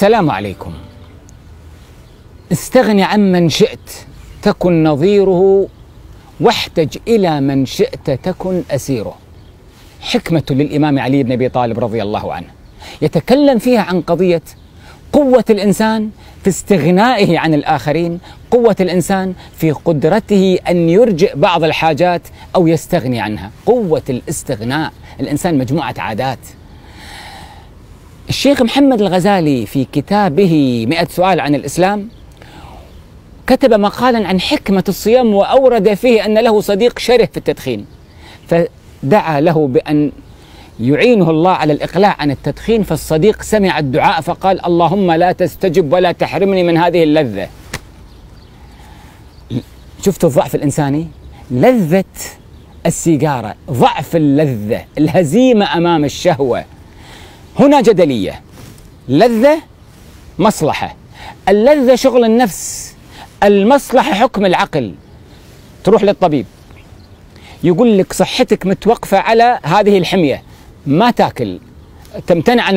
السلام عليكم. استغن عمن شئت تكن نظيره واحتج إلى من شئت تكن أسيره. حكمة للإمام علي بن أبي طالب رضي الله عنه. يتكلم فيها عن قضية قوة الإنسان في استغنائه عن الآخرين قوة الإنسان في قدرته أن يرجئ بعض الحاجات أو يستغني عنها. قوة الاستغناء الإنسان مجموعة عادات. الشيخ محمد الغزالي في كتابه مئة سؤال عن الإسلام كتب مقالا عن حكمة الصيام وأورد فيه أن له صديق شره في التدخين فدعا له بأن يعينه الله على الإقلاع عن التدخين فالصديق سمع الدعاء فقال اللهم لا تستجب ولا تحرمني من هذه اللذة. شفت الضعف الإنساني؟ لذة السيجارة ضعف اللذة الهزيمة أمام الشهوة. هنا جدلية. لذة مصلحة. اللذة شغل النفس. المصلحة حكم العقل. تروح للطبيب. يقول لك صحتك متوقفة على هذه الحمية. ما تاكل. تمتنع عن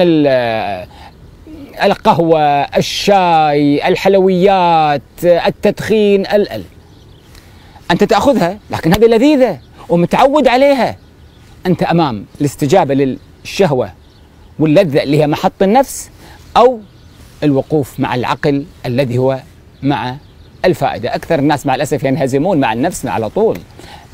القهوة الشاي الحلويات التدخين ال ال. أنت تأخذها لكن هذه لذيذة ومتعود عليها. أنت أمام الاستجابة للشهوة. واللذة اللي هي محط النفس أو الوقوف مع العقل الذي هو مع الفائدة. أكثر الناس مع الأسف ينهزمون مع النفس على طول.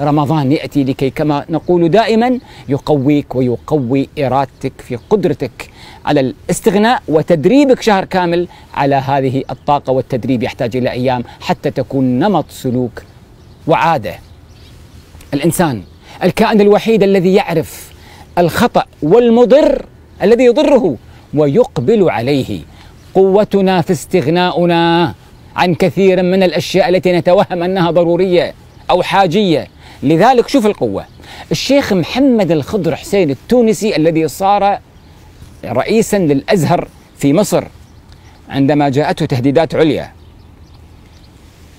رمضان يأتي لكي كما نقول دائما يقويك ويقوي إرادتك في قدرتك على الاستغناء وتدريبك شهر كامل على هذه الطاقة والتدريب يحتاج إلى أيام حتى تكون نمط سلوك وعادة. الإنسان الكائن الوحيد الذي يعرف الخطأ والمضر الذي يضره ويقبل عليه. قوتنا في استغناؤنا عن كثير من الأشياء التي نتوهم أنها ضرورية أو حاجية. لذلك شوف القوة. الشيخ محمد الخضر حسين التونسي الذي صار رئيسا للأزهر في مصر عندما جاءته تهديدات عليا.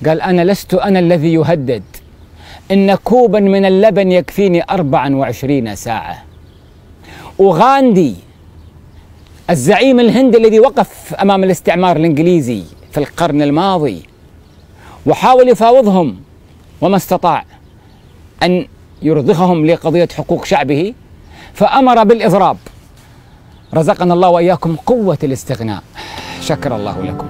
قال أنا لست أنا الذي يهدد. إن كوبا من اللبن يكفيني 24 ساعة. وغاندي الزعيم الهندي الذي وقف أمام الاستعمار الإنجليزي في القرن الماضي وحاول يفاوضهم وما استطاع أن يرضخهم لقضية حقوق شعبه فأمر بالإضراب. رزقنا الله وإياكم قوة الاستغناء. شكر الله لكم.